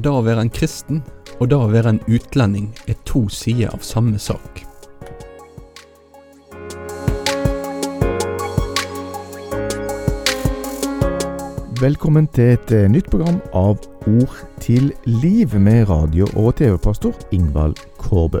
Det å være en kristen og det å være en utlending er to sider av samme sak. Velkommen til et eh, nytt program av Ord til liv med radio- og TV-pastor Ingvald Kårbø.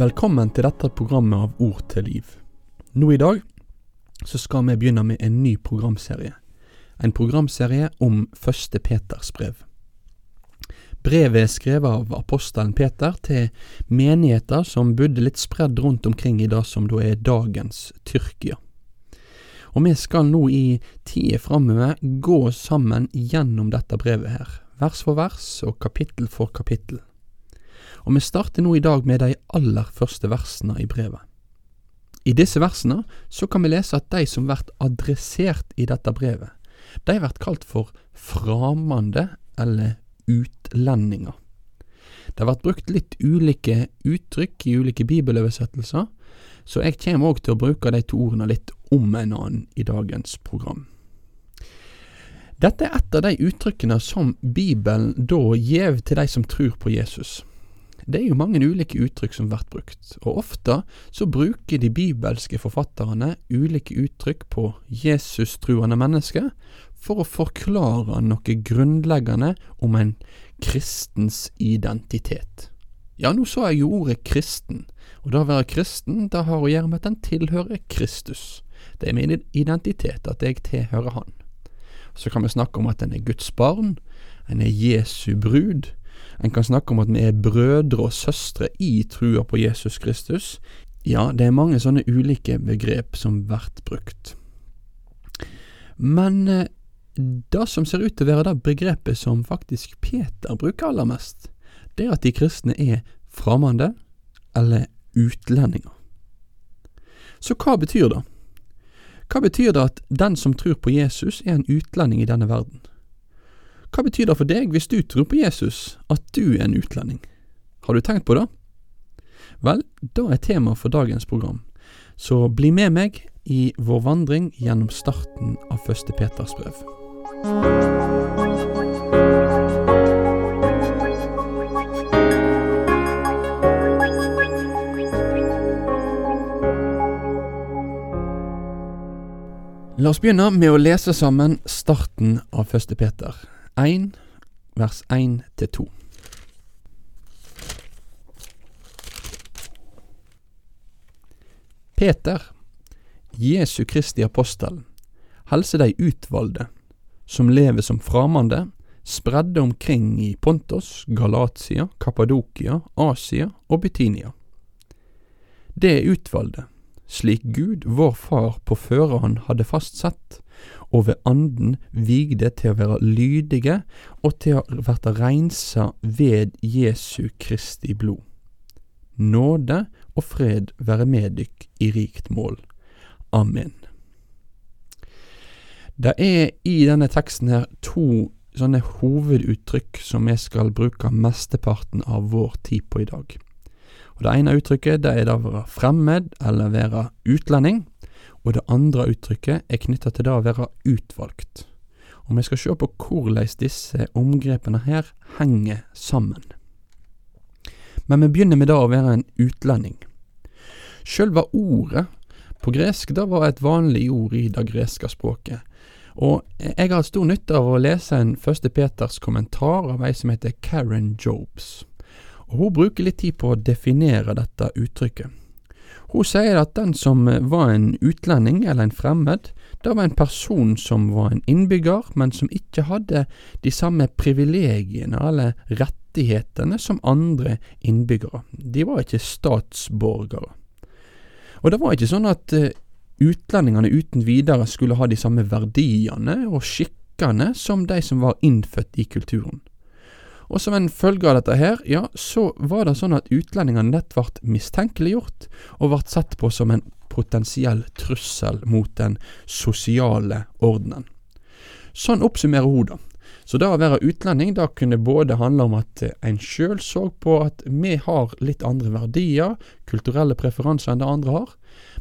Velkommen til dette programmet av Ord til liv. Nå i dag så skal vi begynne med en ny programserie. En programserie om første Peters brev. Brevet er skrevet av apostelen Peter til menigheter som bodde litt spredd rundt omkring i det som da er dagens Tyrkia. Og vi skal nå i tida framover gå sammen gjennom dette brevet her, vers for vers og kapittel for kapittel og vi starter nå i dag med de aller første versene i brevet. I disse versene så kan vi lese at de som blir adressert i dette brevet, de blir kalt for framande eller utlendinger. Det har vært brukt litt ulike uttrykk i ulike bibeloversettelser, så jeg kommer òg til å bruke de to ordene litt om en annen i dagens program. Dette er et av de uttrykkene som Bibelen da gjev til de som tror på Jesus. Det er jo mange ulike uttrykk som blir brukt, og ofte så bruker de bibelske forfatterne ulike uttrykk på Jesus-truende mennesker for å forklare noe grunnleggende om en kristens identitet. Ja, nå sa jeg jo ordet kristen, og det å være kristen, det har å gjøre med at en tilhører Kristus. Det er min identitet, at jeg tilhører Han. Så kan vi snakke om at en er Guds barn, en er Jesu brud, en kan snakke om at vi er brødre og søstre i trua på Jesus Kristus. Ja, det er mange sånne ulike begrep som blir brukt. Men eh, det som ser ut til å være det begrepet som faktisk Peter bruker aller mest, det er at de kristne er fremmede eller utlendinger. Så hva betyr det? Hva betyr det at den som tror på Jesus er en utlending i denne verden? Hva betyr det for deg hvis du tror på Jesus, at du er en utlending? Har du tenkt på det? Vel, da er tema for dagens program, så bli med meg i vår vandring gjennom starten av første Peters brev. La oss begynne med å lese sammen starten av første Peter. 1, vers 1-2. Peter, Jesu Kristi apostel, helse de utvalgte, som lever som framande, spredde omkring i Pontos, Galatia, Kappadokia, Asia og Bitinia. Det er utvalgte, slik Gud, vår Far, på førehånd hadde fastsett, og ved anden vigde til å være lydige og til å verte reinsa ved Jesu Kristi blod. Nåde og fred være med dykk i rikt mål. Amen. Det er i denne teksten her to sånne hoveduttrykk som vi skal bruke mesteparten av vår tid på i dag. Og Det ene uttrykket det er det å være fremmed eller være utlending og det andre uttrykket er knytta til det å være utvalgt. Og vi skal se på hvordan disse omgrepene her henger sammen. Men vi begynner med det å være en utlending. Sjølve ordet på gresk det var et vanlig ord i det greske språket. Og jeg har stor nytte av å lese en første Peters kommentar av ei som heter Karen Jobes. Og Hun bruker litt tid på å definere dette uttrykket. Hun sier at den som var en utlending eller en fremmed, det var en person som var en innbygger, men som ikke hadde de samme privilegiene eller rettighetene som andre innbyggere. De var ikke statsborgere. Og det var ikke sånn at eh, utlendingene uten videre skulle ha de samme verdiene og skikkene som de som var innfødt i kulturen. Og som en følge av dette her, ja, så var det sånn at utlendingene lett ble mistenkeliggjort, og ble sett på som en potensiell trussel mot den sosiale ordenen. Sånn oppsummerer hun da. Så det å være utlending da kunne både handle om at en sjøl så på at vi har litt andre verdier, kulturelle preferanser enn det andre har,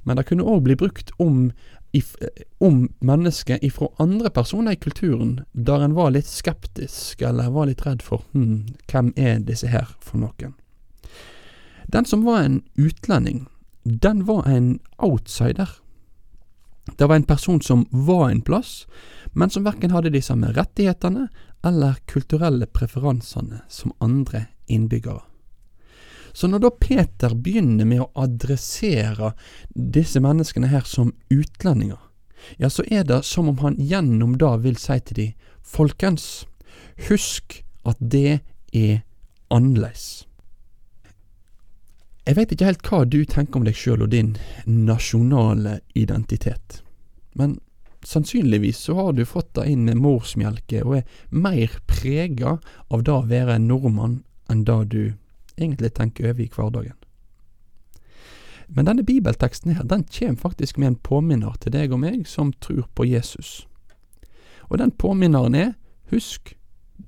men det kunne òg bli brukt om, if, om mennesket ifra andre personer i kulturen, der en var litt skeptisk eller var litt redd for hm, hvem er disse her for noen. Den som var en utlending, den var en outsider. Det var en person som var en plass, men som verken hadde de samme rettighetene eller kulturelle preferansene som andre innbyggere. Så når da Peter begynner med å adressere disse menneskene her som utlendinger, ja, så er det som om han gjennom da vil si til de, folkens, husk at det er annerledes. Jeg veit ikke helt hva du tenker om deg sjøl og din nasjonale identitet, men sannsynligvis så har du fått det inn med morsmjelke og er mer prega av det å være en nordmann enn det du egentlig tenker over i hverdagen. Men denne bibelteksten her, den kommer faktisk med en påminner til deg og meg som tror på Jesus. Og den påminneren er, husk,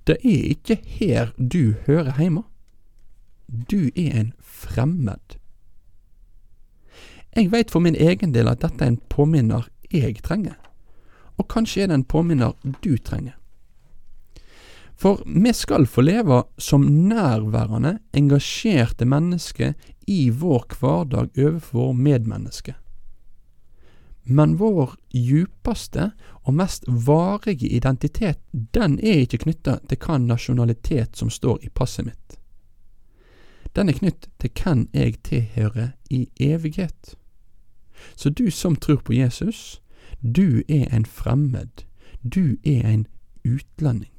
det er ikke her du hører hjemme. Du er en fremmed. Jeg veit for min egen del at dette er en påminner jeg trenger, og kanskje er det en påminner du trenger. For vi skal få leve som nærværende, engasjerte mennesker i vår hverdag overfor medmennesker. Men vår djupeste og mest varige identitet, den er ikke knytta til hva nasjonalitet som står i passet mitt. Den er knytt til hvem jeg tilhører i evighet. Så du som tror på Jesus, du er en fremmed, du er en utlending.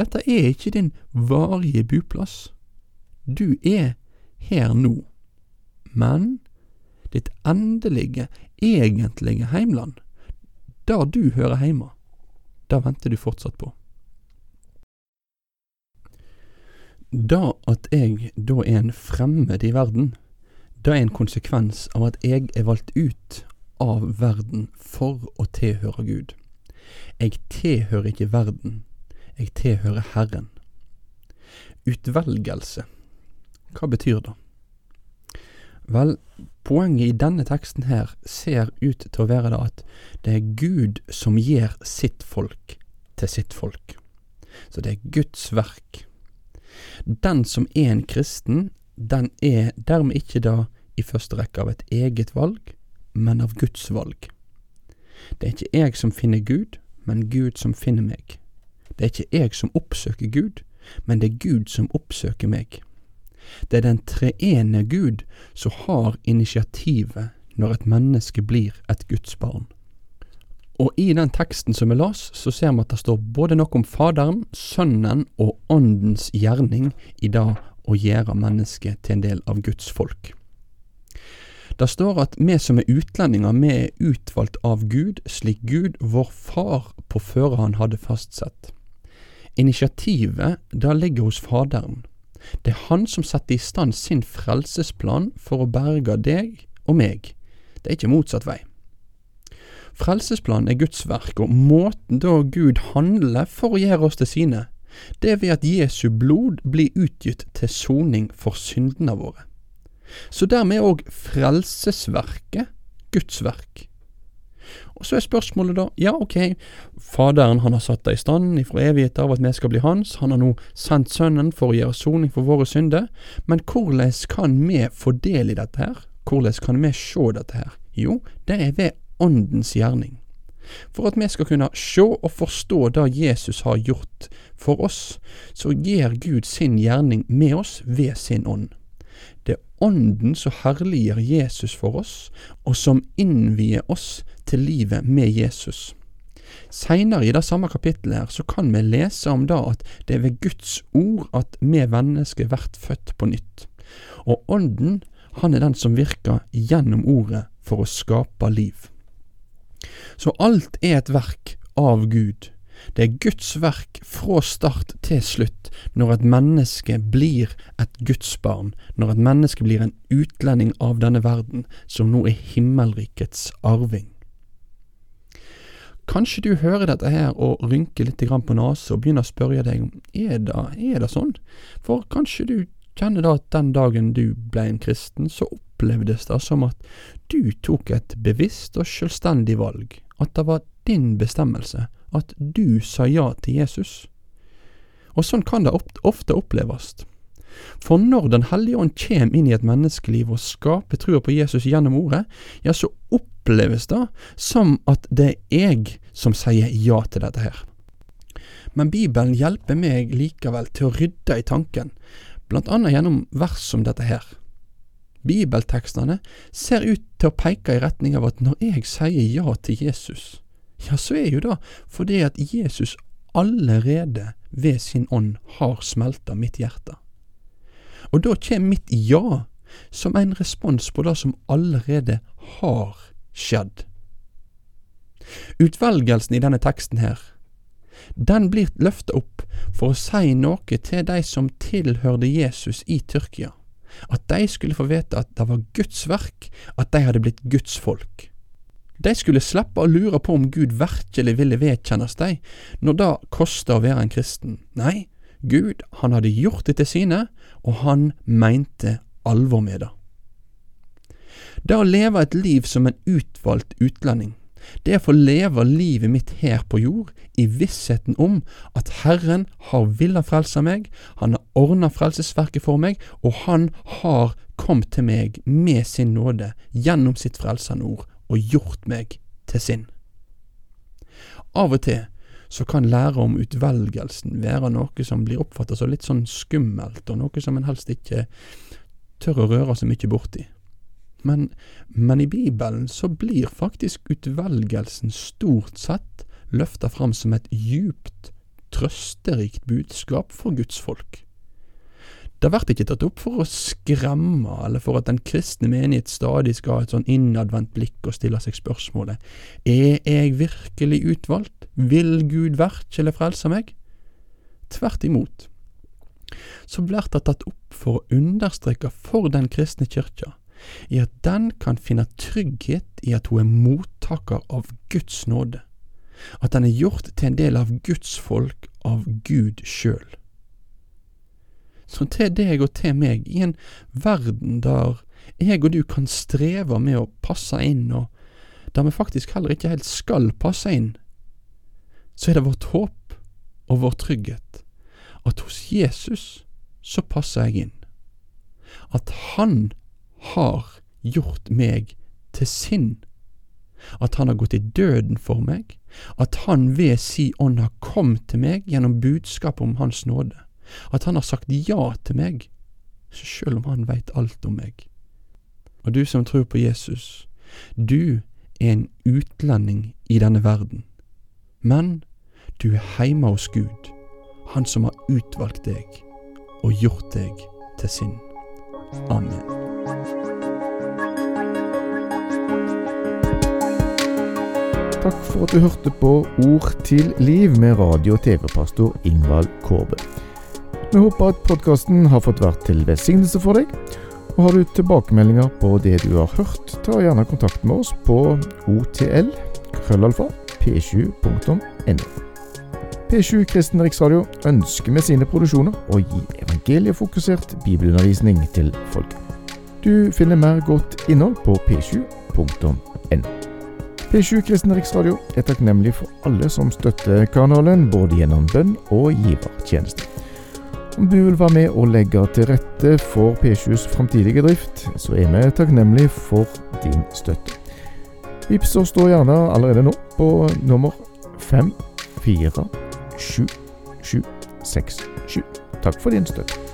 Dette er ikke din varige buplass. Du er her nå, men ditt endelige, egentlige heimland, der du hører heime, der venter du fortsatt på. Da at jeg da er en fremmed i verden, det er en konsekvens av at jeg er valgt ut av verden for å tilhøre Gud. Jeg tilhører ikke verden, jeg tilhører Herren. Utvelgelse, hva betyr det? Vel, poenget i denne teksten her ser ut til å være det at det er Gud som gir sitt folk til sitt folk. Så det er Guds verk. Den som er en kristen, den er dermed ikke da i første rekke av et eget valg, men av Guds valg. Det er ikke jeg som finner Gud, men Gud som finner meg. Det er ikke jeg som oppsøker Gud, men det er Gud som oppsøker meg. Det er den treene Gud som har initiativet når et menneske blir et Guds barn. Og i den teksten som vi las, så ser vi at det står både noe om Faderen, Sønnen og Åndens gjerning i det å gjøre mennesket til en del av Guds folk. Det står at vi som er utlendinger, vi er utvalgt av Gud, slik Gud, vår Far, på førehånd hadde fastsett. Initiativet det ligger hos Faderen. Det er Han som setter i stand sin frelsesplan for å berge deg og meg. Det er ikke motsatt vei. Frelsesplanen er Guds verk, og måten da Gud handler for å gjøre oss til sine, det er ved at Jesu blod blir utgitt til soning for syndene våre. Så dermed er òg frelsesverket Guds verk. Og Så er spørsmålet da, ja ok, Faderen han har satt deg i stand ifra evighet av at vi skal bli hans, han har nå sendt Sønnen for å gjøre soning for våre synder, men hvordan kan vi få del i dette her? Hvordan kan vi se dette her? Jo, det er ved Åndens gjerning. For at vi skal kunne se og forstå det Jesus har gjort for oss, så gir Gud sin gjerning med oss ved sin ånd. Ånden som herliggjør Jesus for oss, og som innvier oss til livet med Jesus. Seinere i det samme kapittelet her så kan vi lese om da at det er ved Guds ord at vi mennesker blir født på nytt. Og Ånden, han er den som virker gjennom ordet for å skape liv. Så alt er et verk av Gud. Det er Guds verk fra start til slutt når et menneske blir et gudsbarn, når et menneske blir en utlending av denne verden, som nå er himmelrikets arving. Kanskje du hører dette her og rynker litt på nesen og begynner å spørre deg om er det, er det sånn? For kanskje du kjenner da at den dagen du ble en kristen, så opplevdes det som at du tok et bevisst og selvstendig valg, at det var din bestemmelse, at du sa ja til Jesus. Og sånn kan det ofte oppleves. For når Den hellige ånd kommer inn i et menneskeliv og skaper trua på Jesus gjennom ordet, ja, så oppleves det som at det er jeg som sier ja til dette her. Men Bibelen hjelper meg likevel til å rydde i tanken, blant annet gjennom vers som dette her. Bibeltekstene ser ut til å peke i retning av at når jeg sier ja til Jesus, ja, så er jo det fordi at Jesus allerede ved sin ånd har smelta mitt hjerte. Og da kommer mitt ja som en respons på det som allerede har skjedd. Utvelgelsen i denne teksten her, den blir løfta opp for å si noe til de som tilhørte Jesus i Tyrkia, at de skulle få vite at det var Guds verk, at de hadde blitt Guds folk. De skulle slippe å lure på om Gud virkelig ville vedkjennes dem, når det koster å være en kristen. Nei, Gud, han hadde gjort det til sine, og han mente alvor med det. Det å leve et liv som en utvalgt utlending, det å få leve livet mitt her på jord i vissheten om at Herren har villet frelse meg, han har ordna frelsesverket for meg, og han har kommet til meg med sin nåde gjennom sitt frelsende ord og gjort meg til sin. Av og til så kan lære om utvelgelsen være noe som blir oppfattet som litt sånn skummelt, og noe som en helst ikke tør å røre så mye borti. Men, men i Bibelen så blir faktisk utvelgelsen stort sett løfta fram som et djupt, trøsterikt budskap for Guds folk. Det blir ikke tatt opp for å skremme, eller for at den kristne menighet stadig skal ha et sånn innadvendt blikk og stille seg spørsmålet Er jeg virkelig utvalgt? Vil Gud virkelig frelse meg? Tvert imot. Så blir det tatt opp for å understreke for den kristne kyrkja i at den kan finne trygghet i at hun er mottaker av Guds nåde, at den er gjort til en del av Guds folk av Gud sjøl. Så til deg og til meg, i en verden der jeg og du kan streve med å passe inn, og der vi faktisk heller ikke helt skal passe inn, så er det vårt håp og vår trygghet at hos Jesus så passer jeg inn. At Han har gjort meg til sin. At han har gått i døden for meg. At han ved si ånd har kommet til meg gjennom budskapet om Hans nåde at han har sagt ja til meg, selv om han veit alt om meg. Og du som tror på Jesus, du er en utlending i denne verden, men du er heime hos Gud, Han som har utvalgt deg og gjort deg til sin. Amen. Takk for at du hørte på Ord til liv med radio- og TV-pastor Ingvald Kårbe. Vi håper at podkasten har fått vært til velsignelse for deg. Og Har du tilbakemeldinger på det du har hørt, ta gjerne kontakt med oss på otl krøllalfa p7.no. P7 Kristen Riksradio ønsker med sine produksjoner å gi evangeliefokusert bibelundervisning til folk. Du finner mer godt innhold på p7.no. P7 Kristen Riksradio er takknemlig for alle som støtter kanalen, både gjennom bønn og givertjeneste. Du vil være med og legge til rette for P7s framtidige drift, så er vi takknemlige for din støtte. Vips oss da gjerne allerede nå på nummer 5477767. Takk for din støtte.